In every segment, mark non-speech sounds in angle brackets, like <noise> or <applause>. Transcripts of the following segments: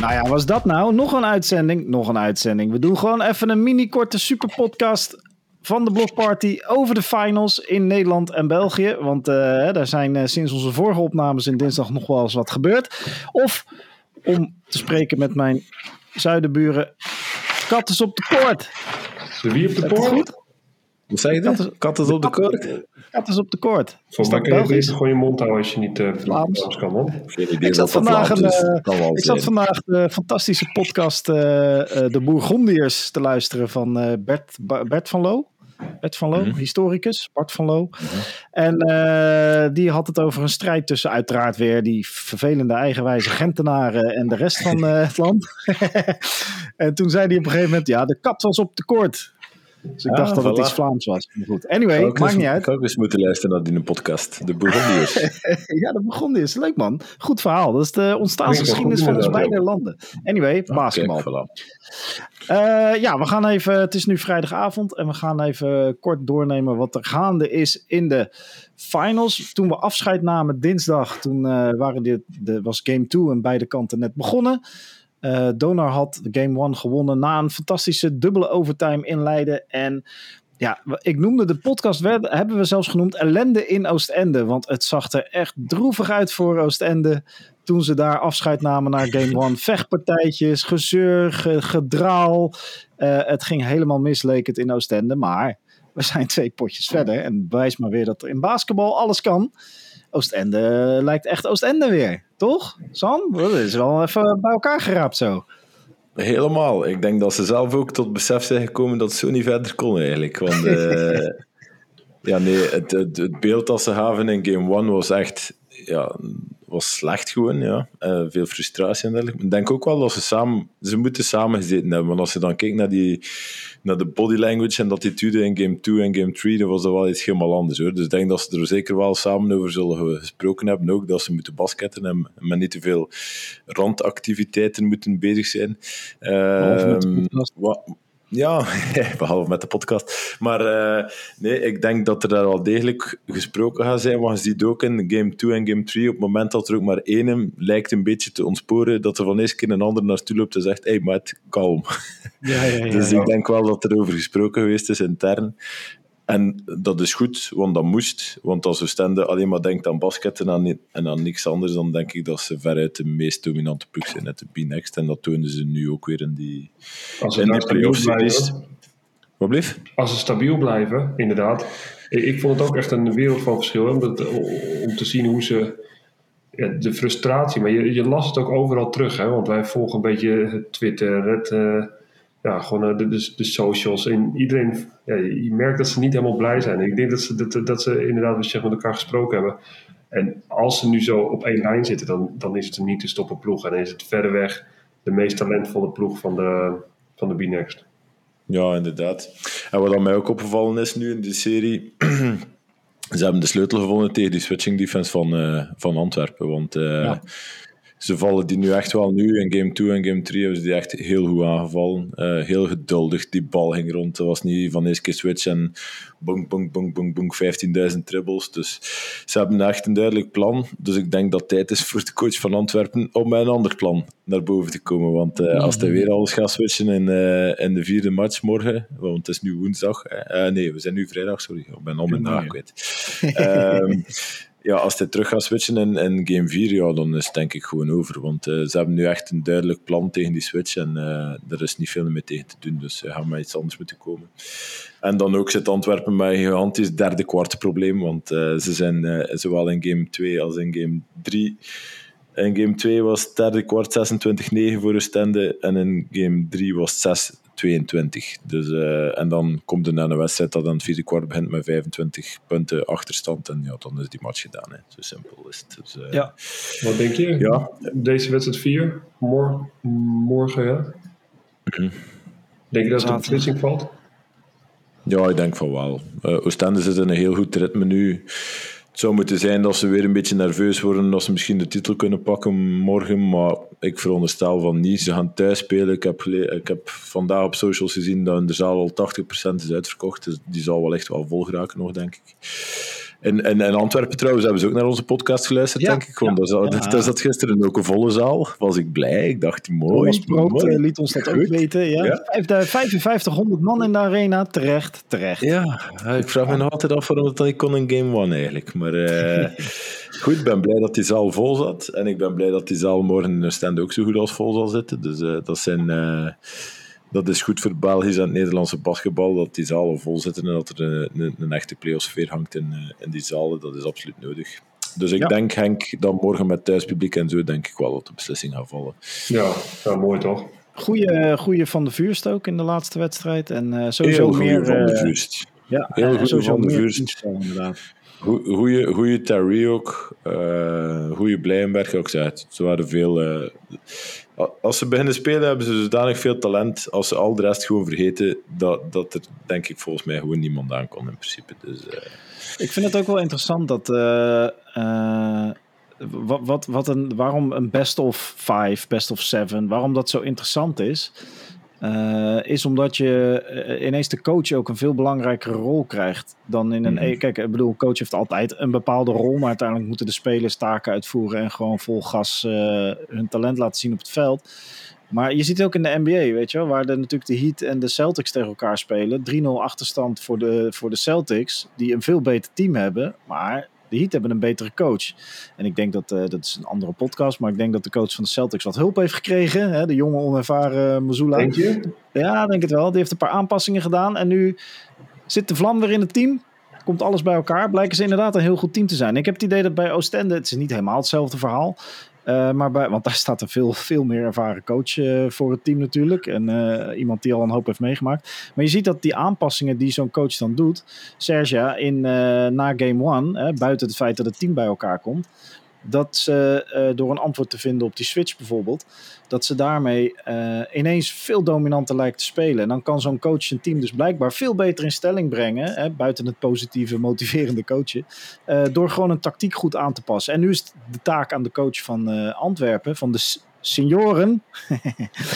Nou ja, was dat nou? Nog een uitzending? Nog een uitzending. We doen gewoon even een mini-korte superpodcast van de Blokparty over de finals in Nederland en België. Want uh, daar zijn uh, sinds onze vorige opnames in dinsdag nog wel eens wat gebeurd. Of om te spreken met mijn zuidenburen, kat is op de koord. Wie op de koord? Wat zei je dat? Kat is op de koord? Kat is op de koord. Volgens mij kun je beter gewoon je mond houden als je niet uh, Vlaams kan, man. Ik zat vandaag, een, uh, ik zat vandaag de fantastische podcast uh, De Bourgondiërs te luisteren van Bert, Bert van Loo. Bert van Loo, mm -hmm. historicus, Bart van Loo. Mm -hmm. En uh, die had het over een strijd tussen uiteraard weer die vervelende eigenwijze Gentenaren en de rest van uh, het land. <laughs> en toen zei hij op een gegeven moment, ja, de kat was op de koord. Dus ik ah, dacht dat voilà. het iets Vlaams was. Maar goed, anyway, maakt eens, niet uit. Ik ook eens moeten luisteren naar die podcast, de Bourgondiërs. <laughs> ja, de Bourgondiërs, leuk man. Goed verhaal. Dat is de ontstaansgeschiedenis van ons beide landen. Anyway, basketbal. Okay, uh, ja, we gaan even, het is nu vrijdagavond en we gaan even kort doornemen wat er gaande is in de finals. Toen we afscheid namen dinsdag, toen uh, waren dit, de, was game 2 en beide kanten net begonnen. Uh, Donar had game 1 gewonnen na een fantastische dubbele overtime inleiden. En ja, ik noemde de podcast, hebben we zelfs genoemd, ellende in Oostende. Want het zag er echt droevig uit voor Oostende toen ze daar afscheid namen naar Game <laughs> 1. Vechtpartijtjes, gezeur, ge, gedraal. Uh, het ging helemaal mis, leek het in Oostende. Maar we zijn twee potjes verder. En bewijs maar weer dat er in basketbal alles kan. Oostende lijkt echt Oostende weer, toch? Sam, dat is wel even bij elkaar geraapt zo. Helemaal. Ik denk dat ze zelf ook tot besef zijn gekomen dat ze zo niet verder kon eigenlijk. Want uh, <laughs> ja, nee, het, het, het, beeld dat ze gaven in game 1 was echt ja, was slecht gewoon. Ja. Uh, veel frustratie en dergelijke. Ik denk ook wel dat ze samen, ze moeten samen gezeten hebben. Want als je dan kijkt naar, die, naar de body language en attitude in game 2 en game 3, dan was dat wel iets helemaal anders hoor. Dus ik denk dat ze er zeker wel samen over zullen gesproken hebben. Ook dat ze moeten basketten en met niet te veel randactiviteiten moeten bezig zijn. Uh, wat, ja, <laughs> behalve met de podcast. Maar uh, nee, ik denk dat er daar al degelijk gesproken gaat zijn. Want je ziet ook in game 2 en game 3, op het moment dat er ook maar één lijkt een beetje te ontsporen, dat er van eens keer een ander naartoe loopt en zegt, hé, hey, maat, kalm. Ja, ja, ja, <laughs> dus ik denk wel dat er over gesproken geweest is intern. En dat is goed, want dat moest. Want als Oostende alleen maar denkt aan basketten en, en aan niks anders, dan denk ik dat ze veruit de meest dominante ploeg zijn uit de B-Next. En dat tonen ze nu ook weer in die, als in die play-off Wat bleef? Als ze stabiel blijven, inderdaad. Ik vond het ook echt een wereld van verschil. Om, om te zien hoe ze... Ja, de frustratie, maar je, je las het ook overal terug. Hè? Want wij volgen een beetje Twitter, het... Uh, ja, gewoon de, de, de socials. En iedereen, ja, je merkt dat ze niet helemaal blij zijn. ik denk dat ze, dat, dat ze inderdaad wat je met elkaar gesproken hebben. En als ze nu zo op één lijn zitten, dan, dan is het een niet te stoppen ploeg. En dan is het verreweg de meest talentvolle ploeg van de, van de B-Next. Ja, inderdaad. En wat mij ook opgevallen is nu in die serie... <clears throat> ze hebben de sleutel gevonden tegen die switching defense van, uh, van Antwerpen. Want... Uh, ja ze vallen die nu echt wel nu. In game 2 en game 3 hebben ze die echt heel goed aangevallen. Uh, heel geduldig, die bal ging rond. Het was niet van eens keer switch en bong, bong, bong, bong, bong, 15.000 triples. Dus ze hebben echt een duidelijk plan. Dus ik denk dat het tijd is voor de coach van Antwerpen om met een ander plan naar boven te komen. Want uh, als hij weer alles gaat switchen in, uh, in de vierde match morgen, want het is nu woensdag. nee, we zijn nu vrijdag, sorry. Ik ben al mijn dag kwijt. <laughs> ja, als hij terug gaat switchen in, in game 4, ja, dan is het denk ik gewoon over. Want uh, ze hebben nu echt een duidelijk plan tegen die switch en uh, er is niet veel meer tegen te doen. Dus ze gaan met iets anders moeten komen. En dan ook zit Antwerpen met een gigantisch derde kwart probleem. Want ze zijn zowel in game 2 als in game 3. In game 2 was het derde kwart 26-9 voor Oostende. En in game 3 was het 6 22. Dus, uh, en dan komt er naar een wedstrijd dat aan het vierde kwart begint met 25 punten achterstand. En ja, dan is die match gedaan. Hè. Zo simpel is het. Dus, uh, ja. Wat denk je? Ja. Deze wedstrijd 4, Mor morgen, ja? Mm -hmm. Denk je dat het op beslissing valt? Ja, ik denk van wel. Uh, Oostende zit in een heel goed ritme nu. Het zou moeten zijn dat ze weer een beetje nerveus worden, dat ze misschien de titel kunnen pakken morgen, maar ik veronderstel van niet. Ze gaan thuis spelen. Ik heb, ik heb vandaag op socials gezien dat in de zaal al 80% is uitverkocht, dus die zal wel echt wel vol geraken nog, denk ik. In, in, in, Antwerpen trouwens hebben ze ook naar onze podcast geluisterd, denk ik. Want ja, dat, ja. dat, gisteren ook een volle zaal. Was ik blij. Ik dacht, mooi. Thomas mooi. liet ons dat ook weten. Ja. ja. 5500 man in de arena. Terecht, terecht. Ja, ik vraag me nog altijd af waarom ik kon in Game One eigenlijk. Maar uh, <laughs> goed, ik ben blij dat die zaal vol zat. En ik ben blij dat die zaal morgen in de stand ook zo goed als vol zal zitten. Dus uh, dat zijn... Uh, dat is goed voor Belgisch en het Nederlandse basketbal, dat die zalen vol zitten en dat er een, een, een echte playoff-sfeer hangt in, in die zalen. Dat is absoluut nodig. Dus ik ja. denk, Henk, dat morgen met thuispubliek en zo, denk ik wel dat de beslissing gaat vallen. Ja, ja mooi toch? Goeie, goeie van de vuurst ook in de laatste wedstrijd. En uh, sowieso Heel meer... van de vuurst. Ja, Heel goed van de vuurst. Inderdaad. Goeie, goeie Terry ook. Uh, goeie Blijenberg ook. Ze waren veel... Als ze beginnen spelen, hebben ze zodanig veel talent. Als ze al de rest gewoon vergeten, dat, dat er denk ik volgens mij gewoon niemand aan kon in principe. Dus, uh... Ik vind het ook wel interessant dat. Uh, wat, wat, wat een, waarom een best of five, best of seven, waarom dat zo interessant is. Uh, is omdat je uh, ineens de coach ook een veel belangrijkere rol krijgt dan in een. Mm. Kijk, ik bedoel, coach heeft altijd een bepaalde rol, maar uiteindelijk moeten de spelers taken uitvoeren en gewoon vol gas uh, hun talent laten zien op het veld. Maar je ziet ook in de NBA, weet je wel, waar de, natuurlijk de Heat en de Celtics tegen elkaar spelen. 3-0 achterstand voor de, voor de Celtics, die een veel beter team hebben. Maar de Heat hebben een betere coach. En ik denk dat, uh, dat is een andere podcast, maar ik denk dat de coach van de Celtics wat hulp heeft gekregen. Hè? De jonge, onervaren Mazula. Denk je? Ja, denk het wel. Die heeft een paar aanpassingen gedaan. En nu zit de vlam weer in het team. Komt alles bij elkaar. Blijken ze inderdaad een heel goed team te zijn. Ik heb het idee dat bij Oostende, het is niet helemaal hetzelfde verhaal. Uh, maar bij, want daar staat een veel, veel meer ervaren coach uh, voor het team natuurlijk. En uh, iemand die al een hoop heeft meegemaakt. Maar je ziet dat die aanpassingen die zo'n coach dan doet. Sergia in, na game one, buiten het feit dat het team bij elkaar komt dat ze uh, door een antwoord te vinden op die switch bijvoorbeeld, dat ze daarmee uh, ineens veel dominanter lijkt te spelen. En dan kan zo'n coach zijn team dus blijkbaar veel beter in stelling brengen, hè, buiten het positieve, <laughs> motiverende coachen, uh, door gewoon een tactiek goed aan te passen. En nu is de taak aan de coach van Antwerpen, van de senioren,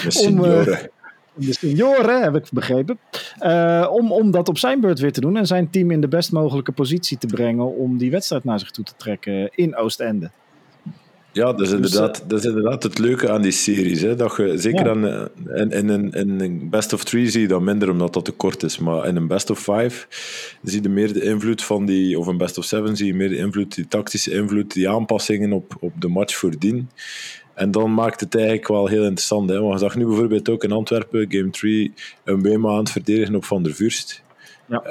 de <laughs> senioren. De senioren, heb ik begrepen. Uh, om, om dat op zijn beurt weer te doen en zijn team in de best mogelijke positie te brengen om die wedstrijd naar zich toe te trekken in Oostende. Ja, dat is, inderdaad, dat is inderdaad het leuke aan die series. Hè? Dat je, zeker ja. aan, in, in, in, in, een best of three zie je dat minder omdat dat te kort is. Maar in een best of five zie je meer de invloed van die, of een best of seven zie je meer de invloed, die tactische invloed, die aanpassingen op, op de match voordien. En dan maakt het eigenlijk wel heel interessant. Hè? Want je zag nu bijvoorbeeld ook in Antwerpen, Game 3, een Wema aan het verdedigen op Van der Vuurst. Ja.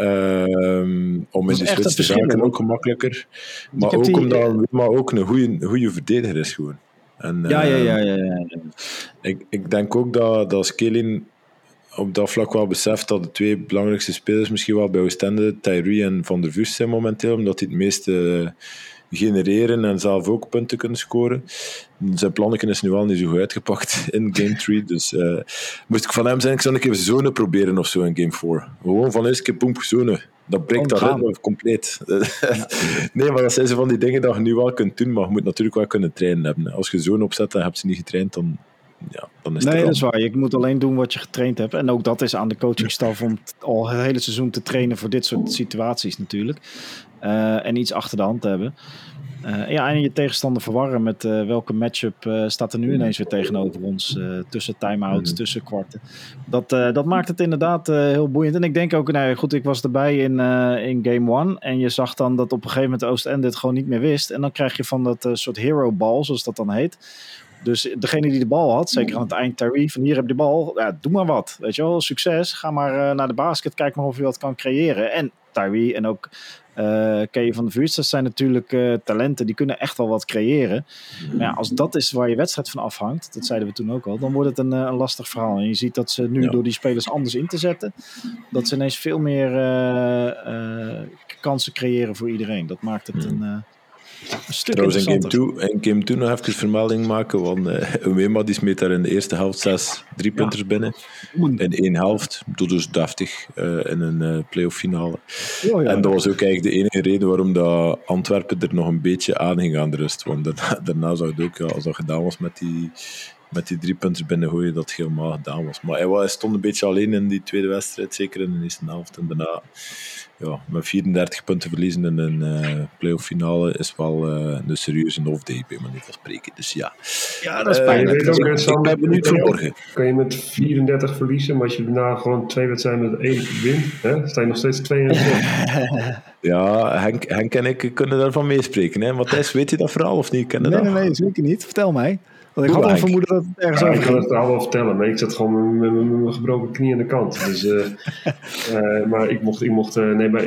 Um, om in de switch te raken ook gemakkelijker. Maar ook die, omdat Wema ook een goede, goede verdediger is gewoon. En, ja, ja, ja, ja, ja, ja. Ik, ik denk ook dat, dat Skelin op dat vlak wel beseft dat de twee belangrijkste spelers misschien wel bij Oostende, Tyree en Van der Vuurst zijn momenteel, omdat hij het meeste genereren en zelf ook punten kunnen scoren. Zijn plannetje is nu wel niet zo goed uitgepakt <laughs> in Game 3. Dus uh, moest ik van hem zijn, ik zou een keer zone proberen of zo in Game 4. Gewoon van eens keer poemp zone. Dat breekt dat ritme compleet. <laughs> Nee, maar dat zijn ze van die dingen dat je nu wel kunt doen, maar je moet natuurlijk wel kunnen trainen hebben. Als je zo'n opzet en hebt ze niet getraind, dan, ja, dan is nee, dat is waar. Je moet alleen doen wat je getraind hebt. En ook dat is aan de coachingstaf om <laughs> al het hele seizoen te trainen voor dit soort situaties natuurlijk. Uh, en iets achter de hand te hebben. Uh, ja, en je tegenstander verwarren met uh, welke matchup staat er nu ineens weer tegenover ons. tussen time-outs, mm. tussen kwarten. Dat, dat maakt het inderdaad heel boeiend. En ik denk ook, nou goed, ik was erbij in, in game one. En je zag dan dat op een gegeven moment Oost-End het gewoon niet meer wist. En dan krijg je van dat soort hero ball, zoals dat dan heet. Dus degene die de bal had, zeker aan het eind Terry, van hier heb je de bal, ja, doe maar wat. Weet je wel, succes. Ga maar naar de basket, kijk maar of je wat kan creëren. En Tyree en ook uh, Kay van de Vuurst, dat zijn natuurlijk uh, talenten die kunnen echt wel wat creëren. Maar ja, als dat is waar je wedstrijd van afhangt, dat zeiden we toen ook al, dan wordt het een, uh, een lastig verhaal. En je ziet dat ze nu ja. door die spelers anders in te zetten, dat ze ineens veel meer kansen creëren voor iedereen. Dat maakt het een, een stuk Trouwens, in game, two, in game 2 nog even vermelding maken, want uh, <laughs> Wema die smeet daar in de eerste helft zes drie punters ja. binnen. In één helft, dus deftig uh, in een uh, playoff finale. Oh, ja. En dat was ook eigenlijk de enige reden waarom dat Antwerpen er nog een beetje aan ging aan de rust. Want daarna, daarna zag het ook, ja, als dat gedaan was met die met die drie punten binnengooien dat het helemaal gedaan was. Maar hij stond een beetje alleen in die tweede wedstrijd, zeker in de eerste helft. En daarna ja, met 34 punten verliezen in een uh, playoff finale is wel uh, een serieuze off-day, bij manier van spreken. Dus ja, ja dat is pijnlijk. Uh, ook, ik ben benieuwd voor morgen. Kan je met 34 verliezen, maar als je daarna gewoon twee wedstrijden met één wint, hè, sta je nog steeds 22. <laughs> ja, Henk, Henk en ik kunnen daarvan meespreken. Hè. Matthijs, weet je dat verhaal of niet? nee, nee, nee, zeker niet. Vertel mij. Want ik had al vermoeden dat het ergens ja, over Ik kan het wel vertellen, maar ik zat gewoon met, mijn gebroken knie aan de kant. Dus, uh, uh, <laughs> maar ik mocht, ik mocht uh, nee, maar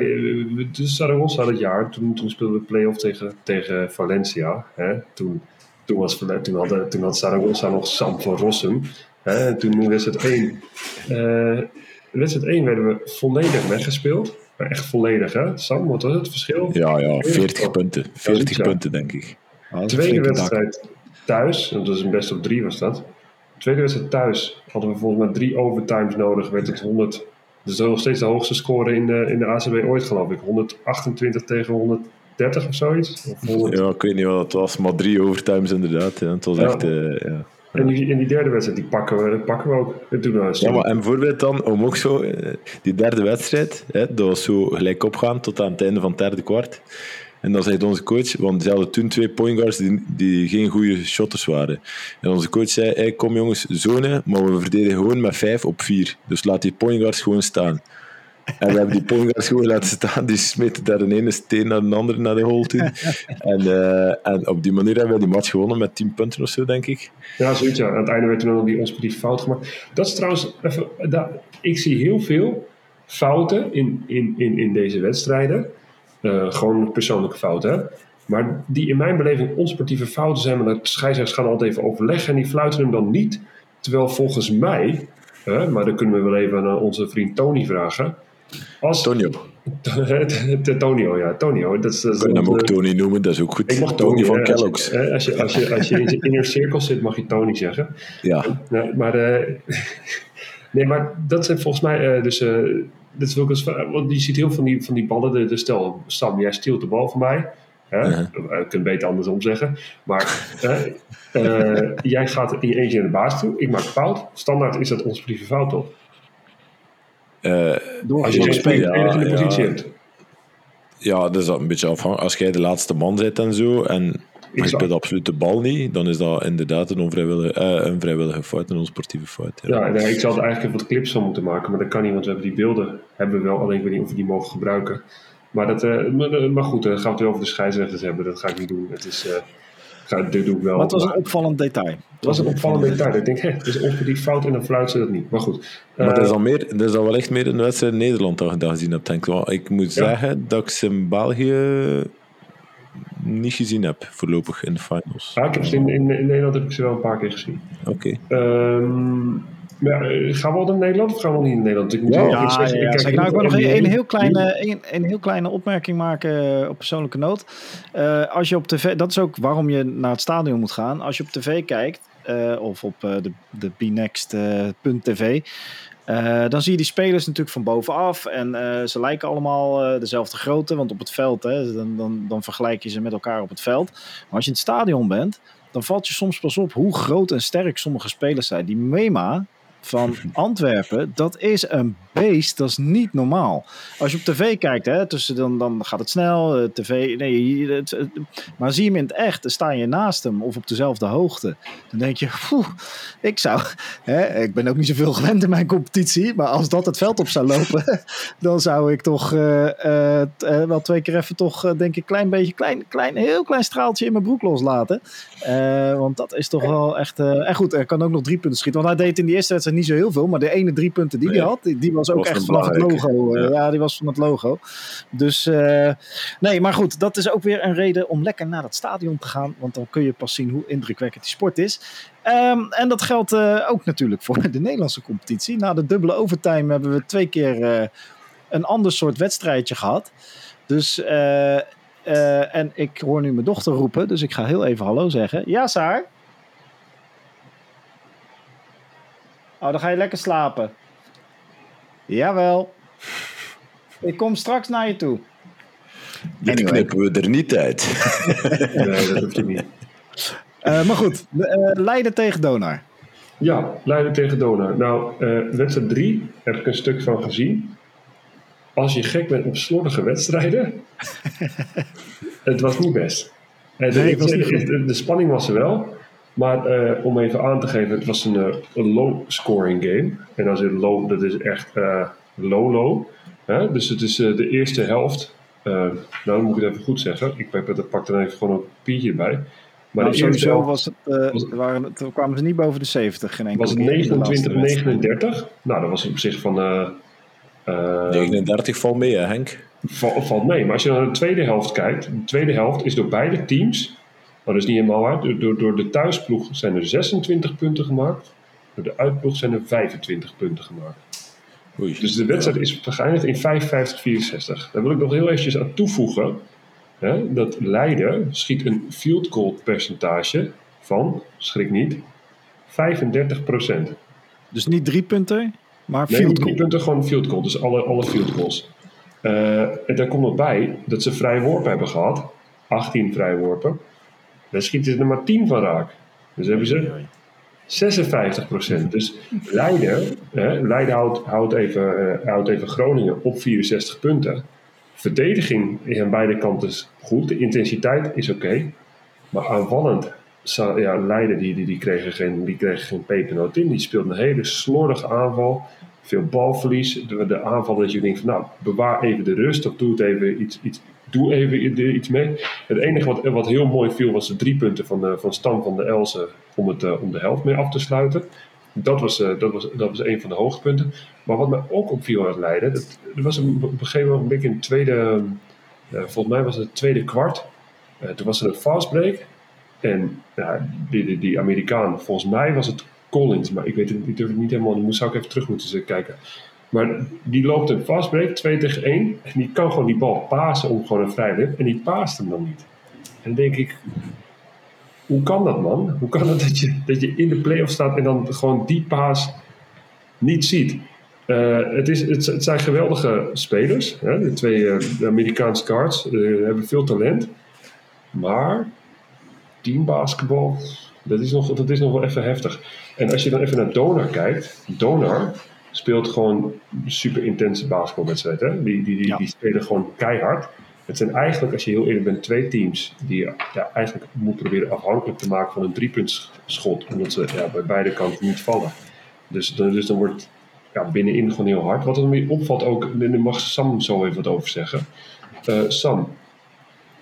dus Zaragoza dat jaar, toen, toen speelden we play-off tegen, tegen Valencia. Hè? Toen, toen, was, toen, had, toen had Zaragoza nog Sam van Rossum. Hè? Toen wedstrijd 1. wedstrijd 1 werden we volledig weggespeeld. Maar echt volledig, hè? Sam, wat was het verschil? Ja, ja 40 punten. 40 punten, denk ik. Tweede wedstrijd thuis, dat was een best op drie was dat. Tweede wedstrijd thuis hadden we volgens mij drie overtimes nodig, werd het 100. Dus nog steeds de hoogste score in de, in de ACB ooit, geloof ik. 128 tegen 130 of zoiets. Of 100. Ja, ik weet niet wat het was, maar drie overtimes inderdaad. Ja. Het was ja. echt. Uh, ja. En die, in die derde wedstrijd, die pakken we, pakken we ook. En toen ja, maar en bijvoorbeeld dan, om ook zo, die derde wedstrijd, hè, dat was zo gelijk opgaan tot aan het einde van het derde kwart. En dan zei onze coach, want ze hadden toen twee point guards die, die geen goede shotters waren. En onze coach zei, kom jongens, zone, maar we verdedigen gewoon met vijf op vier. Dus laat die point guards gewoon staan. En we hebben die guards gewoon laten staan. Die smeten daar de ene steen naar de andere naar de hole toe. En, uh, en op die manier hebben we die match gewonnen met 10 punten of zo, denk ik. Ja, zoiets. Ja. Aan het einde werd er nog die fout gemaakt. Dat is trouwens, even, ik zie heel veel fouten in, in, in, in deze wedstrijden. Uh, gewoon persoonlijke fouten. Maar die in mijn beleving onsportieve fouten zijn, maar de scheidsrechters gaan altijd even overleggen en die fluiten hem dan niet. Terwijl volgens mij, uh, maar dan kunnen we wel even aan onze vriend Tony vragen. Als, Tonio. <laughs> Tonio, ja, Tonio. Dat is, dat is, hem ook Tony noemen, dat is ook goed. Ik mag Tony, van Kellogg's. Als je, als, je, als je in je inner cirkel zit, mag je Tony zeggen. Ja. Maar, <laughs> nee, maar dat zijn volgens mij dus dit is ook eens, want je ziet heel veel van die, van die ballen. De, de stel, Sam, jij steelt de bal van mij. Hè? Ik kan het beter andersom zeggen. Maar uh, jij gaat in je eentje naar de baas toe. Ik maak fout. Standaard is dat onze privé fout, toch? Uh, als je ja, enige in de positie ja. hebt. Ja, dat is dat een beetje afhankelijk. Als jij de laatste man bent en zo, en maar je speelt absoluut de bal niet, dan is dat inderdaad een, onvrijwillige, uh, een vrijwillige fout, een onsportieve fout. Ja, ja nee, ik zou er eigenlijk even wat clips van moeten maken, maar dat kan niet, want we hebben die beelden hebben we wel, alleen ik weet niet of we die mogen gebruiken. Maar, dat, uh, maar, maar, goed, dan gaan we het weer over de scheidsrechters hebben, dat ga ik niet doen. Het is, uh, ga, dit doe ik wel. Maar het was een opvallend detail. Het was een opvallend detail. Ik denk, hè, het is onsportief fout en dan fluiten ze dat niet. Maar goed. Maar dat is al, meer, dat is al wel echt meer een wedstrijd in Nederland dat je gezien hebt, denk ik. Ik moet ja. zeggen dat ik ze in België niet gezien heb voorlopig in de finals. Ja, ik heb ze in, in, in, Nederland heb ik ze wel een paar keer gezien. Oké. Okay. Um, ja, gaan we al naar Nederland of gaan we niet in Nederland? Ik moet ja, ja, ik, ja, ik, nou, ik wil nog een, heel kleine, een, een heel kleine opmerking maken op persoonlijke noot. Uh, als je op tv, dat is ook waarom je naar het stadion moet gaan. Als je op tv kijkt, uh, of op uh, de, de bnext.tv, uh, dan zie je die spelers natuurlijk van bovenaf. En uh, ze lijken allemaal uh, dezelfde grootte. Want op het veld, hè, dan, dan, dan vergelijk je ze met elkaar op het veld. Maar als je in het stadion bent, dan valt je soms pas op hoe groot en sterk sommige spelers zijn. Die Mema, van Antwerpen, dat is een beest, dat is niet normaal. Als je op tv kijkt, hè, tussen, dan, dan gaat het snel, uh, tv, nee, maar zie je hem in het echt, dan sta je naast hem of op dezelfde hoogte. Dan denk je, poeh, ik zou, hè, ik ben ook niet zoveel gewend in mijn competitie, maar als dat het veld op zou lopen, <laughs> dan zou ik toch uh, uh, wel twee keer even toch, denk ik, klein beetje, klein, klein, heel klein straaltje in mijn broek loslaten. want dat is toch wel echt, en goed, er kan ook nog drie punten schieten, want hij deed in die eerste wedstrijd niet zo heel veel, maar de ene drie punten die nee. hij had, die, die was ook was echt vanaf het logo. Ja. ja. die was van het logo. Dus uh, nee, maar goed, dat is ook weer een reden om lekker naar het stadion te gaan, want dan kun je pas zien hoe indrukwekkend die sport is. Um, en dat geldt uh, ook natuurlijk voor de Nederlandse competitie. Na de dubbele overtime hebben we twee keer uh, een ander soort wedstrijdje gehad. Dus, en ik hoor nu mijn dochter roepen, dus ik ga heel even hallo zeggen. Ja, Saar? Oh, dan ga je lekker slapen. Jawel. Ik kom straks naar je toe. Dit anyway. knippen we er niet uit. <laughs> nee, dat hoeft je niet. Uh, maar goed, uh, Leiden tegen Donar. Ja, Leiden tegen Donar. Nou, uh, wedstrijd 3 heb ik een stuk van gezien. Als je gek bent op slordige wedstrijden, <laughs> het was niet best. De, was niet de, de, spanning was er wel. Maar uh, om even aan te geven, het was een, een low-scoring game. En als het low, dat is echt low-low. dus het is de eerste helft. nou, dan moet ik het even goed zeggen. Ik pak er even gewoon een papiertje bij. Maar nou, sowieso was het, uh, waren het, kwamen ze niet boven de 70. Geen was het 29, 39? Nou, dat was op zich van... Uh, uh, 39 valt mee, hè, Henk? Val, valt mee. Maar als je naar de tweede helft kijkt... De tweede helft is door beide teams... Maar dat is niet helemaal waar. Door, door de thuisploeg zijn er 26 punten gemaakt. Door de uitploeg zijn er 25 punten gemaakt. Oei, dus de wedstrijd is geëindigd in 55-64. Daar wil ik nog heel eventjes aan toevoegen hè, dat Leiden schiet een field goal percentage van, schrik niet, 35% Dus niet drie punten, maar field nee, goal? drie punten, gewoon field goal. Dus alle, alle field goals. Uh, en daar komt nog bij dat ze vrij worpen hebben gehad. 18 vrijworpen. Daar schieten ze er maar 10 van raak. Dus hebben ze 56 Dus Leiden, hè, Leiden houdt, houdt, even, uh, houdt even Groningen op 64 punten verdediging is aan beide kanten goed. De intensiteit is oké. maar aanvallend ja, Leiden die, die, die kregen geen, die kregen geen pepernoot in. Die speelde een hele slordige aanval. Veel balverlies. De, de aanval dat je denkt van nou, bewaar even de rust. Of doe het even iets, iets, doe even iets mee. Het enige wat, wat heel mooi viel was de drie punten van, de, van Stam van de Elsen om, uh, om de helft mee af te sluiten. Dat was, uh, dat, was, dat was een van de hoogtepunten. Maar wat mij ook opviel uit Leiden, dat, er was een, op een gegeven moment in het tweede, uh, volgens mij was het, tweede kwart, uh, toen was er een fastbreak. En die, die, die, Amerikaan, volgens mij was het Collins, maar ik weet het, durf het niet helemaal, dan zou ik even terug moeten kijken. Maar die loopt een fastbreak, 2 tegen 1, en die kan gewoon die bal pasen om gewoon een vrij en die paast hem dan niet. En denk ik, hoe kan dat, man? Hoe kan het dat je, dat je in de play-off staat en dan gewoon die paas niet ziet? Uh, het, is, het, zijn geweldige spelers. Hè? De twee de Amerikaanse guards uh, hebben veel talent. Maar teambasketbal, dat is, nog, dat is nog wel even heftig. En als je dan even naar Donar kijkt. Donar speelt gewoon super intense basketbalwedstrijden. Die, die, die, die spelen gewoon keihard. Het zijn eigenlijk, als je heel eerlijk bent, twee teams die je ja, eigenlijk moet proberen afhankelijk te maken van een driepuntschot. Omdat ze ja, bij beide kanten niet vallen. Dus, dan, dus dan wordt ja, binnenin gewoon heel hard. Wat er meer opvalt ook, en daar mag Sam zo even wat over zeggen. Uh, Sam,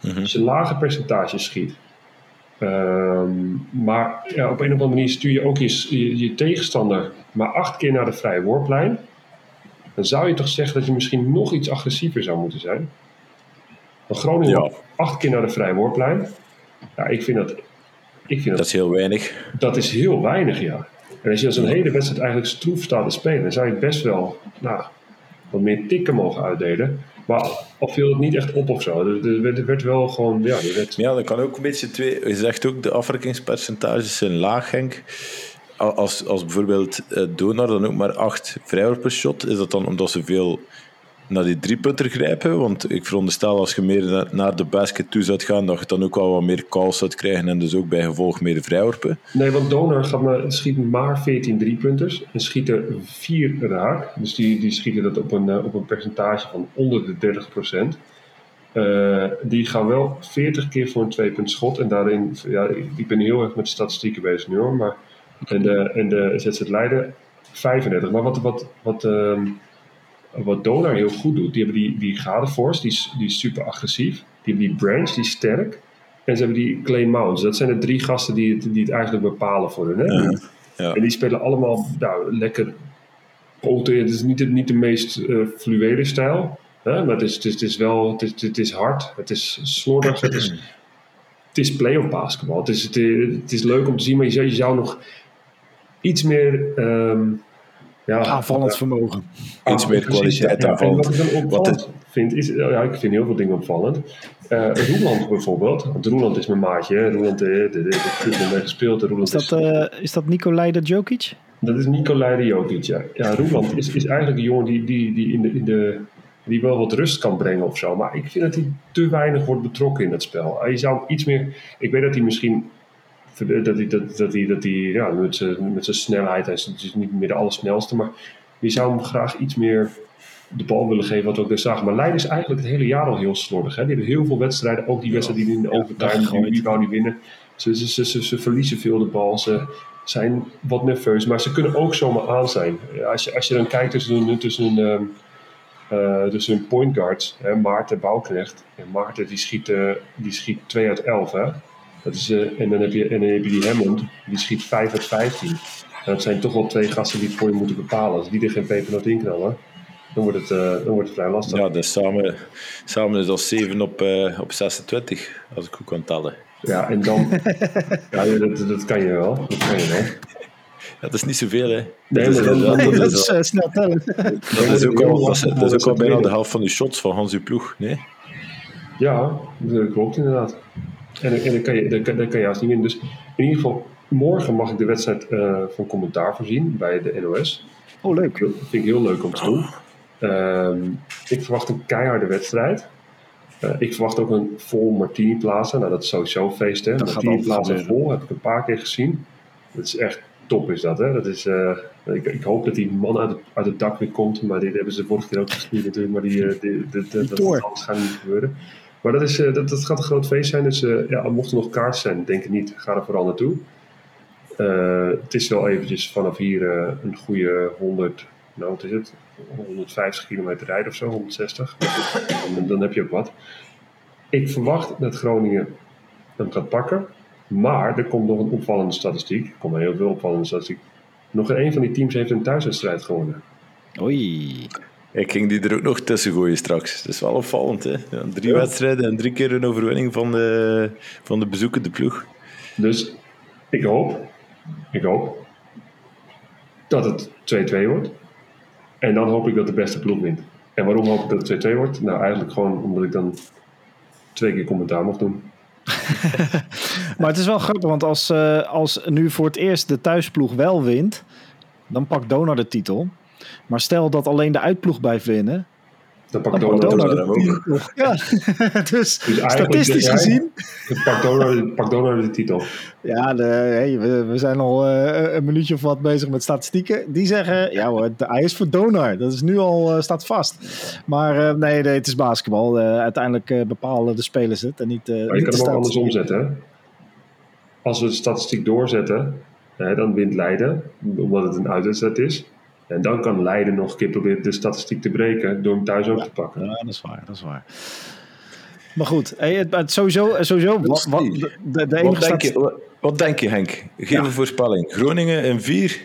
mhm. als je lage percentages schiet, ehm, maar ja, op een of andere manier stuur je ook je, je, tegenstander maar acht keer naar de vrije worplijn, dan zou je toch zeggen dat je misschien nog iets agressiever zou moeten zijn. Van Groningen ja. acht keer naar de vrijworplijn. Ja, ik vind dat... Ik vind dat, dat is heel weinig. Dat is heel weinig, ja. En als je als een hele wedstrijd eigenlijk stroef staat te spelen, dan zou je best wel nou, wat meer tikken mogen uitdelen. Maar of viel het niet echt op of zo. Er, werd, werd wel gewoon. Ja, werd... ja, dat kan ook een beetje twee. Je zegt ook de afwerkingspercentages zijn laag, Henk. Als, als bijvoorbeeld uh, Donar dan ook maar acht vrijworpen shot, is dat dan omdat ze veel naar die driepunter grijpen? Want ik veronderstel als je meer naar de basket toe zou gaan, dat je dan ook wel wat meer calls zou krijgen en dus ook bij gevolg meer vrijworpen. Nee, want Donor gaat maar, schiet maar 14 driepunters en schiet er 4 raak. Dus die, die schieten dat op een, eh, op een percentage van onder de 30 procent. Uh, die gaan wel 40 keer voor een tweepunt schot. En daarin, ja, ik ben heel erg met statistieken bezig nu hoor. Maar, en de, en de ZZ Leiden 35. Maar wat, wat, wat, uh, wat Donar heel goed doet, die hebben die, die Gadeforce, die, die is super agressief. Die hebben die Branch, die is sterk. En ze hebben die Clay Mounts. Dat zijn de drie gasten die het, die het eigenlijk bepalen voor hun. Hè? Ja, En die spelen allemaal nou, lekker. Het is niet, niet de meest uh, fluwele stijl. Hè? Maar het is, het, is, het is wel het is, het is hard. Het is slordig. Het is, het is play-off basketbal. Het is, het, het, is leuk om te zien. Maar je zou, je zou nog iets meer... Um, ja, aanvallend vermogen. Iets meer kwaliteit ja, Wat ik dan opvallend vind, is, ja, ik vind heel veel dingen opvallend. Uh, Roeland bijvoorbeeld, want Roeland is mijn maatje. Roeland heeft mee gespeeld. Roeland is, dat, uh, is dat Nicolai de Jokic? Dat is Nicolai de Jokic, ja. Ja, Roeland is, is eigenlijk een jongen die, die, die, in de, in de, die wel wat rust kan brengen of zo. Maar ik vind dat hij te weinig wordt betrokken in dat spel. Hij zou iets meer... Ik weet dat hij misschien dat hij, dat, dat hij, dat hij ja, met, zijn, met zijn snelheid, hij is niet meer de allersnelste, maar je zou hem graag iets meer de bal willen geven, wat we ook daar zagen. Maar Leiden is eigenlijk het hele jaar al heel slordig. Hè? Die hebben heel veel wedstrijden, ook die wedstrijden die in de overtime, die, die wou niet winnen. Ze, ze, ze, ze, verliezen veel de bal, ze zijn wat nerveus, maar ze kunnen ook zomaar aan zijn. Als je, als je dan kijkt tussen, tussen, uh, uh, tussen hun point guards, hè, Maarten Bouwknecht, en Maarten die schiet, uh, die schiet 2 uit 11. Hè? Dat is, uh, en, dan heb je, en dan heb je die Hammond, die schiet 5 uit 15. En dat zijn toch wel twee gasten die het voor je moeten bepalen. Als die er geen pepernoot in knallen, dan wordt het, uh, dan wordt het vrij lastig. Ja, dus samen, samen is dat 7 op, uh, op 26, als ik goed kan tellen. Ja, en dan... <laughs> ja, dat, dat kan je wel. Dat kan je wel. Dat is niet zoveel, hè. Nee, dat, is, dat, dat, dat, dat is uh, snel tellen. Dat is ook al, dat is, dat is ook al bijna de helft van de shots van Hans ploeg, nee? Ja, dat klopt inderdaad. En, en dan, kan je, dan, kan, dan kan je juist niet winnen. Dus in ieder geval, morgen mag ik de wedstrijd uh, van commentaar voorzien bij de NOS. Oh, leuk. Dat vind ik heel leuk om te doen. Uh, ik verwacht een keiharde wedstrijd. Uh, ik verwacht ook een vol Martini Plaza. Nou, dat is sowieso feest, hè. Dat Martini Plaza vol, heb ik een paar keer gezien. Dat is echt top, is dat, hè. Dat is, uh, ik, ik, hoop dat die man uit het, uit het dak weer komt. Maar dit hebben ze vorige keer ook gespeeld natuurlijk. Maar die, die, die, die, dat alles gaat niet gebeuren. Maar dat, is, dat, dat gaat een groot feest zijn. Dus ja, mocht er nog kaart zijn, denk ik niet. Ga er vooral naartoe. het is wel eventjes vanaf hier een goede 100, nou wat is het? 150 kilometer rijden of zo, 160. Dan, heb je ook wat. Ik verwacht dat Groningen hem gaat pakken. Maar er komt nog een opvallende statistiek. Er komt heel veel opvallende statistiek. Nog een van die teams heeft een thuiswedstrijd gewonnen. Oei. Ik ging die er ook nog tussen gooien straks. Dat is wel opvallend, hè? Ja, drie ja. wedstrijden en drie keer een overwinning van de, van de bezoekende ploeg. Dus ik hoop, ik hoop dat het 2-2 wordt. En dan hoop ik dat de beste ploeg wint. En waarom hoop ik dat het 2-2 wordt? Nou, eigenlijk gewoon omdat ik dan twee keer commentaar mag doen. <laughs> maar het is wel grappig, want als, uh, als nu voor het eerst de thuisploeg wel wint, dan pakt Donar de titel. Maar stel dat alleen de uitploeg blijft winnen, dan pakt Donar de titel. Ja, <laughs> dus, dus statistisch jij, gezien... Pakt Donar, pakt Donar de titel. Ja, de, hey, we, we, zijn al uh, een minuutje of wat bezig met statistieken. Die zeggen, ja hoor, de, hij is voor Donar. Dat is nu al, uh, staat vast. Maar uh, nee, nee, het is basketbal. uiteindelijk bepalen de spelers het. En niet, maar je niet kan hem ook anders omzetten. Hè? Als we de statistiek doorzetten, dan wint Leiden. Omdat het een uitwedstrijd is. En dan kan Leiden nog een keer proberen de statistiek te breken door hem thuis ook ja, te pakken. Ja, dat is waar, dat is waar. Maar goed, het, het sowieso, sowieso wat, wat, de, de wat, denk je, wat denk je, Henk? Geef ja. een voorspelling. Groningen in 4?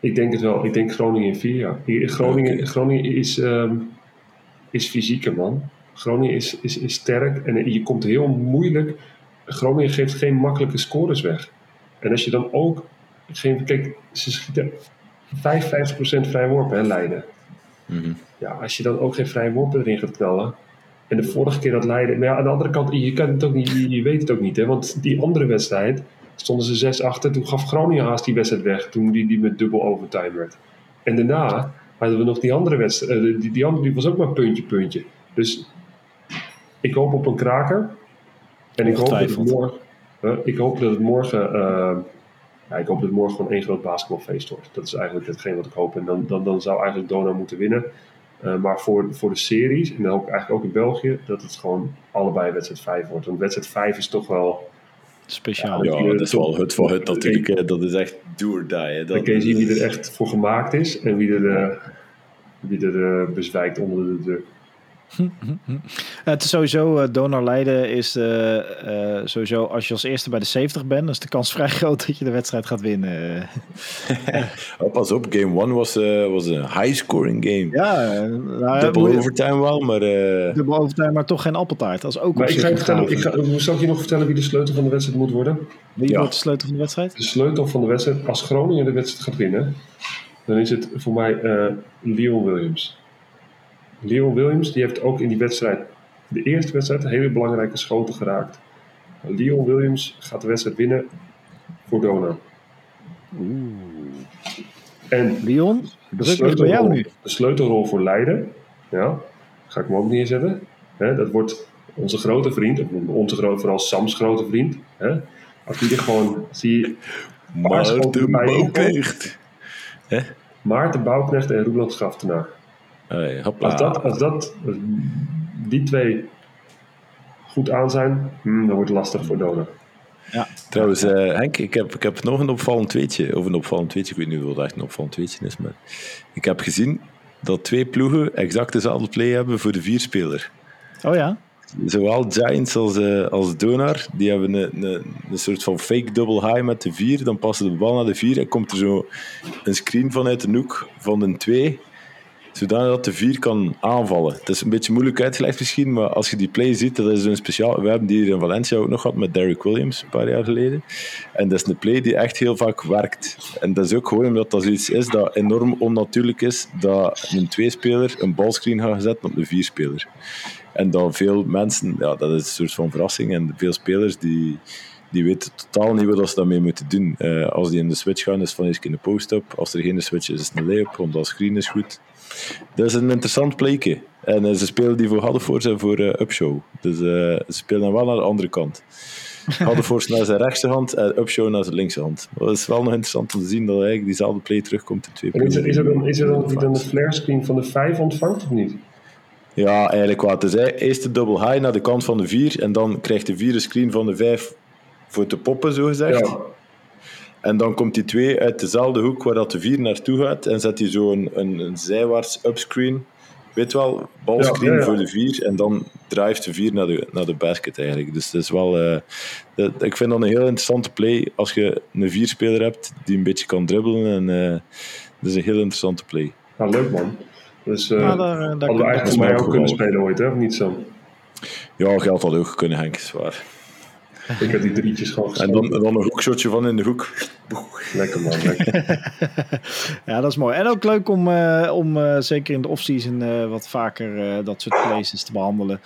Ik denk het wel. Ik denk Groningen in 4, ja. Groningen, okay. Groningen is, um, is fysieker, man. Groningen is, is, is sterk en je komt heel moeilijk. Groningen geeft geen makkelijke scores weg. En als je dan ook. Geen, kijk, ze schieten 55% vrij worpen, hè, Leiden. Mm -hmm. Ja, als je dan ook geen vrije worpen erin gaat knallen. En de vorige keer dat Leiden. Maar ja, aan de andere kant, je, kan het ook niet, je, je weet het ook niet, hè, want die andere wedstrijd stonden ze 6 achter. Toen gaf Groningen haast die wedstrijd weg, toen die, die met dubbel overtime werd. En daarna hadden we nog die andere wedstrijd. Uh, die, die andere die was ook maar puntje, puntje. Dus ik hoop op een kraker. En ik hoop, dat het morgen, uh, ik hoop dat het morgen. Ja, ik hoop dat het morgen gewoon één groot basketbalfeest wordt. Dat is eigenlijk hetgeen wat ik hoop. En dan, dan, dan zou eigenlijk Dona moeten winnen. Uh, maar voor, voor de series, en dan hoop ik eigenlijk ook in België, dat het gewoon allebei wedstrijd 5 wordt. Want wedstrijd 5 is toch wel. Speciaal. Ja, dat is wel het voor het natuurlijk. Hè. Dat is echt do or die. Hè. Dat, dan kun je zien wie er echt voor gemaakt is en wie er, uh, wie er uh, bezwijkt onder de druk. <laughs> het is sowieso, uh, Donor Leiden is uh, uh, sowieso, als je als eerste bij de 70 bent, dan is de kans vrij <laughs> groot dat je de wedstrijd gaat winnen. <laughs> oh, pas op, game 1 was, was een high scoring game. Ja, nou, dubbel overtime wel, maar... Dubbel overtime, maar toch geen appeltaart. Dat is ook maar ik ga je vertellen, ik ga, zal ik je nog vertellen wie de sleutel van de wedstrijd moet worden? Wie ja. wordt de sleutel van de wedstrijd? De sleutel van de wedstrijd, als Groningen de wedstrijd gaat winnen, dan is het voor mij Leon Williams. Leon Williams die heeft ook in die wedstrijd, de eerste wedstrijd, een hele belangrijke schoten geraakt. Leon Williams gaat de wedstrijd winnen voor Dona. Oeh. En Leon, bij jou nu. De sleutelrol voor Leiden, ja, ga ik hem ook neerzetten. Hè, dat wordt onze grote vriend, onze grote, vooral Sams grote vriend. Hè, Als die er gewoon, zie Maarten Bouwknecht. Maarten Bouwknecht en Roeland Schaftenaar. Hey, als, dat, als dat, als die twee goed aan zijn, hmm, dan wordt het lastig voor Dona. Ja. Trouwens, uh, Henk, ik heb, ik heb nog een opvallend weetje. Of een opvallend weetje, ik weet niet of het echt een opvallend weetje is. Maar ik heb gezien dat twee ploegen exact dezelfde play hebben voor de vierspeler. Oh ja? Zowel Giants als, uh, als Donar, die hebben een, een, een soort van fake double high met de vier. Dan passen de bal naar de vier en komt er zo een screen vanuit de hoek van de twee zodanig dat de vier kan aanvallen. Het is een beetje moeilijk uitgelegd misschien, maar als je die play ziet, dat is een speciaal... We hebben die hier in Valencia ook nog gehad met Derrick Williams, een paar jaar geleden. En dat is een play die echt heel vaak werkt. En dat is ook gewoon omdat dat zoiets is dat enorm onnatuurlijk is, dat een tweespeler een balscreen gaat zetten op een vierspeler. En dat veel mensen... Ja, dat is een soort van verrassing. En veel spelers die die weten totaal niet wat ze daarmee moeten doen. Uh, als die in de switch gaan, is van eens in de post-up. Als er geen switch is, is het een lay-up, want dat screen is goed. Dat is een interessant plekje. En uh, ze spelen die voor Haddenvoort en voor uh, Upshow. Dus ze spelen dan wel naar de andere kant. <laughs> Haddenvoort naar zijn rechtse hand en Upshow naar zijn linkse hand. Dat is wel nog interessant om te zien dat eigenlijk diezelfde play terugkomt in twee en is er, is er dan, is er dan, die dan de flare screen van de 5 ontvangt of niet? Ja, eigenlijk wat. Dus eerst de double high naar de kant van de 4 en dan krijgt de vierde screen van de 5 voor te poppen, zo gezegd. Ja. En dan komt die twee uit dezelfde hoek waar dat de vier naartoe gaat en zet hij zo een, een, een zijwaarts upscreen. Weet wel, balscreen voor de vier en dan drijft de vier naar de, naar de basket eigenlijk. Dus dat is wel, uh, dat, ik vind dat een heel interessante play als je een vierspeler hebt die een beetje kan dribbelen. En, uh, dat is een heel interessante play. Ja, leuk man. Dus uh, ja, daar, daar hadden we eigenlijk mij ook kunnen spelen ooit, hè? of niet zo? Ja, geld had ook kunnen, Henk, zwaar. Ik heb die drietjes gewoon En dan, dan een hoekshotje van in de hoek. Lekker man, lekker. <laughs> ja, dat is mooi. En ook leuk om, uh, om uh, zeker in de offseason uh, wat vaker dat soort places te behandelen.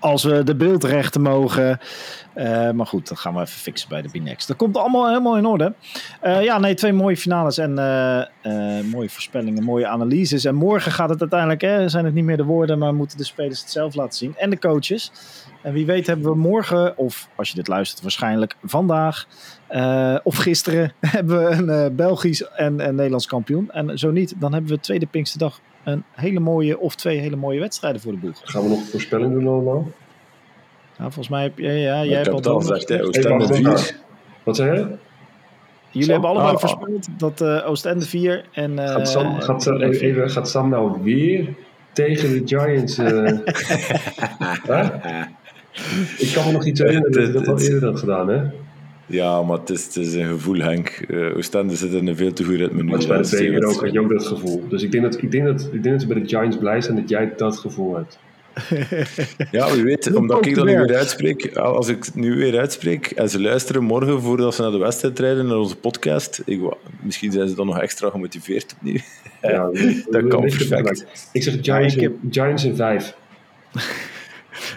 Als we de beeldrechten mogen. maar goed, dat gaan we even fixen bij de B-Next. Dat komt allemaal helemaal in orde. ja, nee, twee mooie finales en mooie voorspellingen, mooie analyses. En morgen gaat het uiteindelijk, hè, zijn het niet meer de woorden, maar moeten de spelers het zelf laten zien. En de coaches. En wie weet hebben we morgen, of als je dit luistert, waarschijnlijk vandaag of gisteren, <laughs> hebben we een Belgisch en een Nederlands kampioen. En zo niet, dan hebben we tweede Pinksterdag een hele mooie of twee hele mooie wedstrijden voor de boeg. Gaan we nog voorspelling doen allemaal? Nou, volgens mij heb je, ja, jij hebt al gezegd, hè, Oostende 4. Wat zei je? Jullie Sam, hebben allemaal oh, voorspeld dat uh, Oostende 4 en... Uh, gaat, Sam, gaat, even, gaat Sam nou weer tegen de Giants... <laughs> Ik kan me nog iets herinneren dat ik dat al eerder had gedaan, hè? Ja, maar het is, het is een gevoel, Henk. Uh, Oostende zit in een veel te goed ritme nu. Maar bij de beker ook, had je ook dat gevoel. Dus ik denk, dat, ik, denk dat, ik denk dat ze bij de Giants blij zijn dat jij dat gevoel hebt. <laughs> ja, wie weet, omdat ik dat nu weer uitspreek, als ik het nu weer uitspreek en ze luisteren morgen voordat ze naar de wedstrijd rijden, naar onze podcast, ik, misschien zijn ze dan nog extra gemotiveerd opnieuw. Ja, <laughs> dat kan perfect. Ik zeg Giants, in, Giants in vijf.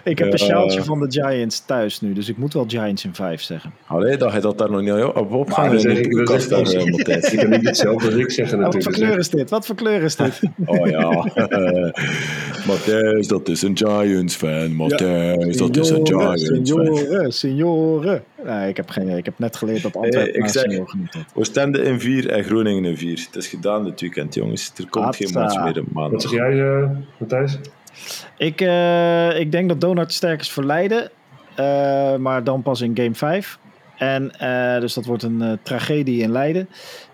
Ik heb een sjaaltje van de Giants thuis nu, dus ik moet wel Giants in 5 zeggen. Allee, dat hij dat daar nog niet op opgaan. Dan zeg ik, dan zeg ik, <laughs> ik kan niet hetzelfde als ik zeggen natuurlijk. Wat voor kleur is dit? Wat voor kleur is dit? <laughs> oh ja, <laughs> Matthijs, dat is een Giants fan. Matthijs, dat is een Giants fan. Senioren, senioren. Nee, ik heb, geen, ik heb net geleerd dat Antwerpen hey, ik zeg, genoemd had. Oostende in 4 en Groningen in 4. Het is gedaan dit weekend, jongens. Er komt geen match meer op maandag. Wat zeg jij, uh, Matthijs? Ik, uh, ik denk dat Donald sterk is voor Leiden. Uh, maar dan pas in game 5. En uh, dus dat wordt een tragedie in Leiden.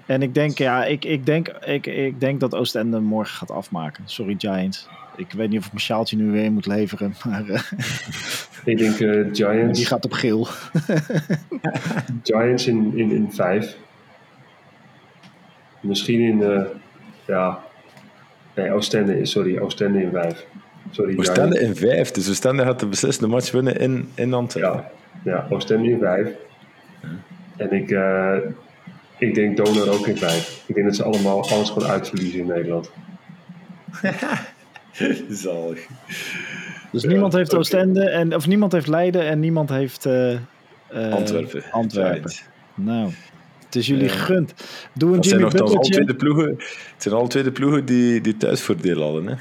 En ik denk, ja, ik, ik, denk, ik, ik denk dat Oostende morgen gaat afmaken. Sorry, Giants. Ik weet niet of ik mijn sjaaltje nu weer moet leveren. <laughs> Maar, ik denk Giants. Die gaat op geel. <laughs> Giants in, in, in vijf. Misschien in, ja. Nee, Oostende, sorry, Oostende in vijf. Sorry, Oostende in vijf. Dus Oostende gaat de beslissende match winnen in, in Antwerpen. Ja, ja Oostende in vijf. En ik, uh, ik denk Donor ook in vijf. Ik denk dat ze allemaal alles gewoon uitverliezen in Nederland. <laughs> Zalig. Dus niemand heeft Oostende, en, of niemand heeft Leiden en niemand heeft uh, uh, Antwerpen. Antwerpen. Nou, het is jullie gegund. Doe een dat Jimmy zijn al twee de ploegen, Het zijn al twee de ploegen die, die thuisvoordeel hadden. Hè?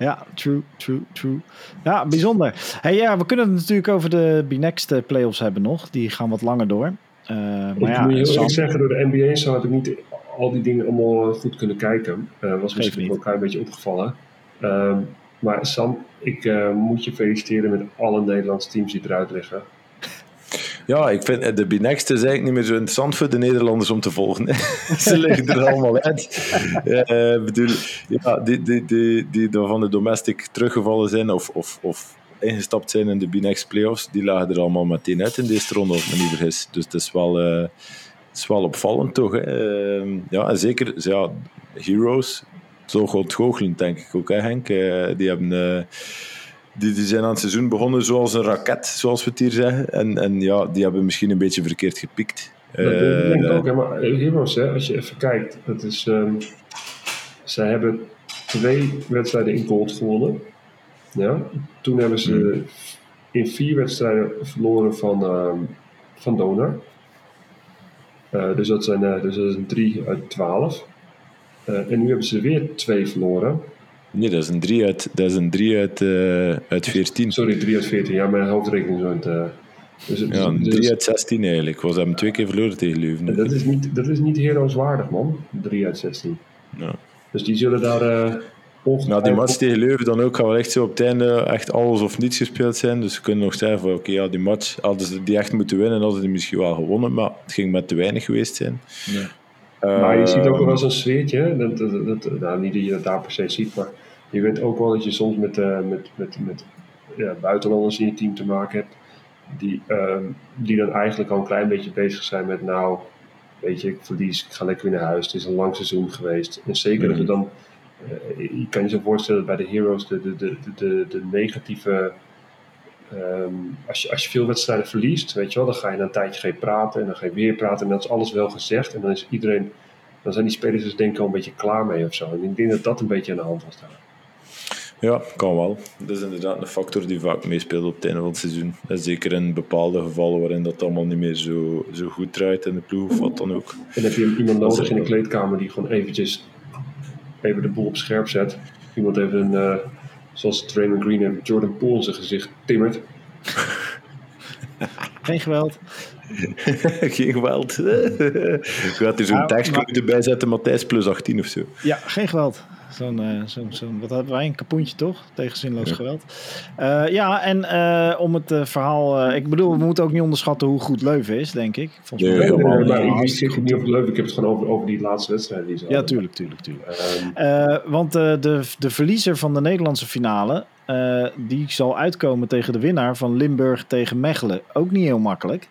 Ja, true, true, true. Ja, bijzonder. Hey, ja, we kunnen het natuurlijk over de B-Next eh, playoffs hebben nog. Die gaan wat langer door. maar ik ja, moet je Sam, zeggen, door de NBA zo heb ik niet al die dingen allemaal goed kunnen kijken. Uh, was misschien ook een beetje opgevallen. Uh, maar Sam, ik uh, moet je feliciteren met alle Nederlandse teams die eruit liggen. Ja, ik vind de B-Next is eigenlijk niet meer zo interessant voor de Nederlanders om te volgen. <laughs> Ze liggen er allemaal uit. Uh, bedoel, ja, die, die, die, die van de domestic teruggevallen zijn of, of, of ingestapt zijn in de B-Next playoffs, die lagen er allemaal meteen uit in deze ronde, als ik niet vergis. Dus het is wel, uh, het is wel opvallend toch. Hè? Uh, ja, en zeker ja, Heroes, zo ontgoochelend denk ik ook, hè, Henk. Die hebben die, die zijn aan het seizoen begonnen zoals een raket, zoals we het hier zeggen. En, en ja, die hebben misschien een beetje verkeerd gepikt. Dat uh, denk ik ook, hè. maar Heroes, hè, als je even kijkt, dat is, um, zij hebben twee wedstrijden in gold gewonnen. Ja? Toen hebben ze hmm. in vier wedstrijden verloren van, uh, van Donor. Uh, dus, dat zijn, dus dat is een 3 uit 12. en nu hebben ze weer twee verloren. Nee, dat is een 3 uit, dat is een 3 uit, uh, uit 14. Sorry, 3 uit 14. Ja, mijn hoofdrekening is aan het... Dus, ja, een 3 dus, uit 16 eigenlijk. Was hem twee keer verloren tegen Leuven. Dat is niet, dat is niet heroeswaardig, man. 3 uit 16. Ja. Dus die zullen daar... Uh, nou, die match tegen Leuven dan ook gaan wel echt zo op het einde echt alles of niets gespeeld zijn. Dus we kunnen nog zeggen van oké, okay, ja, die match hadden ze die echt moeten winnen, hadden ze die misschien wel gewonnen, maar het ging met te weinig geweest zijn. Ja. Uh, maar je ziet ook wel eens een sfeertje, dat, dat, dat, nou, niet dat je dat daar per se ziet, maar je weet ook wel dat je soms met, uh, met, met, met ja, buitenlanders in je team te maken hebt, die, uh, die dan eigenlijk al een klein beetje bezig zijn met nou, weet je, ik verlies, ik ga lekker weer naar huis, het is een lang seizoen geweest. En zeker dat er dan uh, je kan je zo voorstellen dat bij de Heroes de, de, de, de, de negatieve. Um, als, je, als je veel wedstrijden verliest, weet je wel, dan ga je na een tijdje geen praten en dan ga je weer praten en dan is alles wel gezegd. En dan is iedereen, dan zijn die spelers dus denk ik al een beetje klaar mee of zo. En ik denk dat dat een beetje aan de hand was daar. Ja, kan wel. Dat is inderdaad een factor die vaak meespeelt op het einde van het seizoen. En zeker in bepaalde gevallen waarin dat allemaal niet meer zo, zo goed draait in de ploeg of wat dan ook. En heb je iemand nodig in de kleedkamer die gewoon eventjes even de boel op scherp zet. Iemand even, een, uh, zoals Draymond Green heeft Jordan Poole in zijn gezicht timmert. <laughs> Geen geweld. <laughs> geen geweld. <laughs> Gaat er zo'n nou, tekstje erbij zetten, Matthijs plus 18 of zo? Ja, geen geweld. Zo'n, uh, zo, zo, wat hadden wij? Een kapoentje toch? Tegen zinloos ja. geweld. Uh, ja, en uh, om het verhaal... ik bedoel, we moeten ook niet onderschatten hoe goed Leuven is, denk ik. Volgens mij. Nee, nee, nee, maar ik niet over Leuven. Ik heb het gewoon over, over die laatste wedstrijd. Die ze ja, tuurlijk, tuurlijk, tuurlijk. Um, want de, de verliezer van de Nederlandse finale... die zal uitkomen tegen de winnaar van Limburg tegen Mechelen. Ook niet heel makkelijk.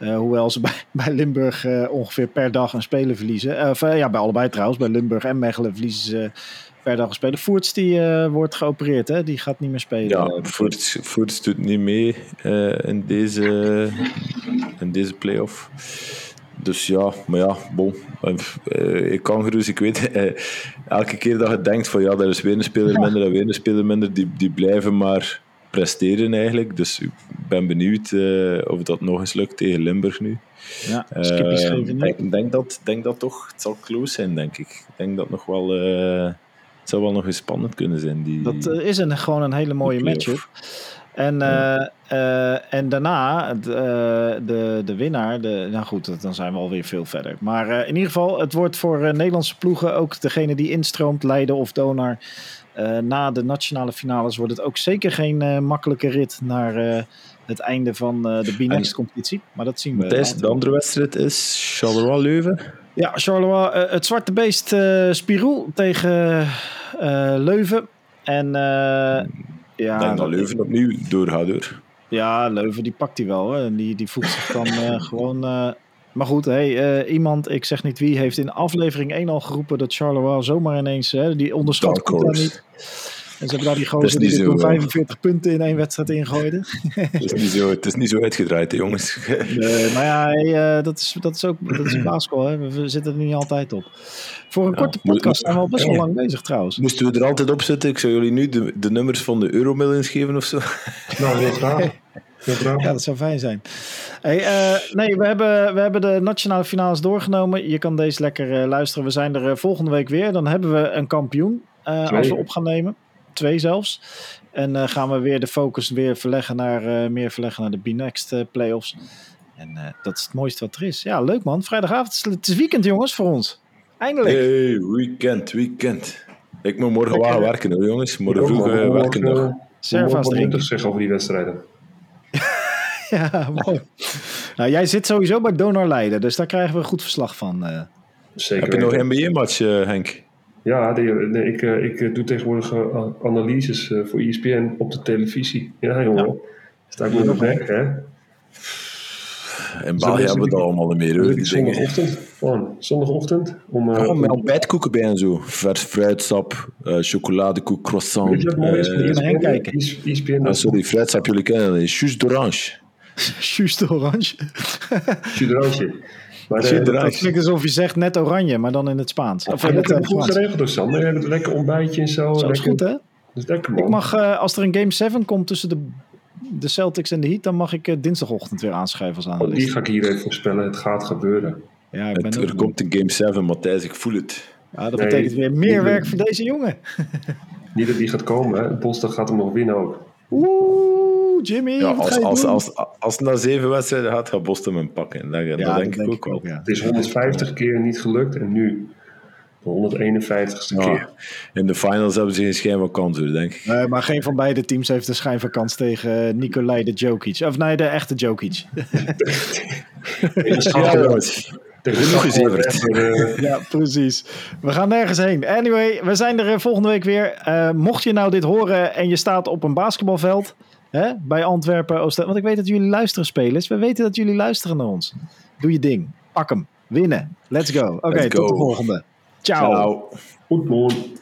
Uh, hoewel ze <laughs> bij, bij Limburg uh, ongeveer per dag een speler verliezen. Uh, ja, bij allebei trouwens. Bij Limburg en Mechelen verliezen ze per dag een speler. Voerts die wordt geopereerd, hè? die gaat niet meer spelen. Ja, Voerts, Voerts doet niet mee in, deze, in deze play-off. Dus ja, maar ja, bon. ik kan gerust, ik weet, <laughs> elke keer dat je denkt van ja, er is weer een speler minder en weer een speler minder, die, die blijven maar presteren eigenlijk. Dus ik ben benieuwd uh, of dat nog eens lukt tegen Limburg nu. Ja, uh, ik denk dat, denk dat toch, het zal close zijn, denk ik. Ik denk dat nog wel, uh, het zou wel nog eens spannend kunnen zijn. Die, dat is een, gewoon een hele mooie matchup. En, ja. en daarna, de, de, de winnaar, de, nou goed, dan zijn we alweer veel verder. Maar in ieder geval, het wordt voor Nederlandse ploegen ook degene die instroomt, Leiden of Donar. Uh, na de nationale finales wordt het ook zeker geen uh, makkelijke rit naar uh, het einde van de B-Next-competitie. Maar dat zien we. De andere wedstrijd is Charleroi-Leuven. Ja, Charleroi, het zwarte beest Spirou tegen Leuven. En ja, denk dat Leuven opnieuw doorgaat door. Ja, Leuven die pakt hij wel. Hè. Die, die voegt zich dan <laughs> gewoon maar goed, hey, uh, iemand, ik zeg niet wie, heeft in aflevering 1 al geroepen dat Charleroi zomaar ineens, hè, die onderschat komt niet. En ze hebben daar die gozer die zo, 45 punten in één wedstrijd ingooide. <laughs> Het is niet zo, het is niet zo uitgedraaid, jongens. <laughs> nee, maar ja, hey, uh, dat, is, dat is ook dat is hè. We, zitten er niet altijd op. Voor een ja, korte podcast zijn we al best wel lang bezig trouwens. Moesten we er altijd op zitten? Ik zou jullie nu de, de nummers van de Euromillions geven of zo? Nou, <laughs> heel graag. Ja, dat zou fijn zijn. Hey, uh, nee, we hebben, we hebben de nationale finales doorgenomen. Je kan deze lekker uh, luisteren. We zijn er uh, volgende week weer. Dan hebben we een kampioen als we op gaan nemen. Twee zelfs. En gaan we weer de focus weer verleggen naar, meer verleggen naar de B-Next playoffs. En dat is het mooiste wat er is. Ja, leuk man. Vrijdagavond. Het is weekend jongens voor ons. Eindelijk. Hey, weekend, weekend. Ik moet morgen wel werken hoor jongens. Morgen vroeg werken nog. Serva's drinken. zeggen over die wedstrijden. <laughs> ja, mooi. nou, jij zit sowieso bij Donor Leiden, dus daar krijgen we een goed verslag van. Uh. Zeker. Heb je nog NBA-match, uh, Henk? Ja, nee, ik, uh, ik doe tegenwoordig analyses voor ESPN op de televisie. Ja, jongen. Ja. Sta ik nog weg, hè? In Bali hebben we dat allemaal meer. Zondagochtend, gewoon, zondagochtend. Om, uh, oh, met ontbijtkoeken bij en zo. Vers fruitsap, uh, chocoladekoek, croissant. Weet je wat mooi is? Uh, kijken. ESPN, uh, sorry, fruitsap jullie kennen. Jus d'orange. Jus. Jus d'orange. Maar uh, het klinkt alsof je zegt net oranje, maar dan in het Spaans. Of in het goed geregeld door Sander. We hebben een lekker ontbijtje en zo. Dat is goed, hè? Dat is lekker, man. Ik mag, uh, als er een Game 7 komt tussen de de Celtics en de Heat, dan mag ik uh, dinsdagochtend weer aanschrijven als analist. Oh, die ga ik hier even voorspellen. Het gaat gebeuren. Ja, ik ben er komt een Game 7, Matthijs. Ik voel het. Ja, dat betekent weer meer werk voor deze jongen. niet dat die gaat komen. Hè. Boston gaat hem nog winnen ook. Oeh, Jimmy. Ja, als, als, als, als, het na zeven wedstrijden gaat, gaat Boston hem pakken. Dat, ja, denk ik ook wel. Het is 150 keer niet gelukt en nu de 151ste keer. In de finals hebben ze geen schijn van kans, denk ik. Nee, maar geen van beide teams heeft een schijn van kans tegen Nikolai de Jokic. Of nee, de echte Jokic. <laughs> ja, precies. We gaan nergens heen. Anyway, we zijn er eh, volgende week weer. Uh, mocht je nou dit horen en je staat op een basketbalveld hè, bij Antwerpen, Oost want ik weet dat jullie luisteren, spelers. We weten dat jullie luisteren naar ons. Doe je ding. Pak hem. Winnen. Let's go. Oké, tot de volgende. Ciao. Ciao. Goed.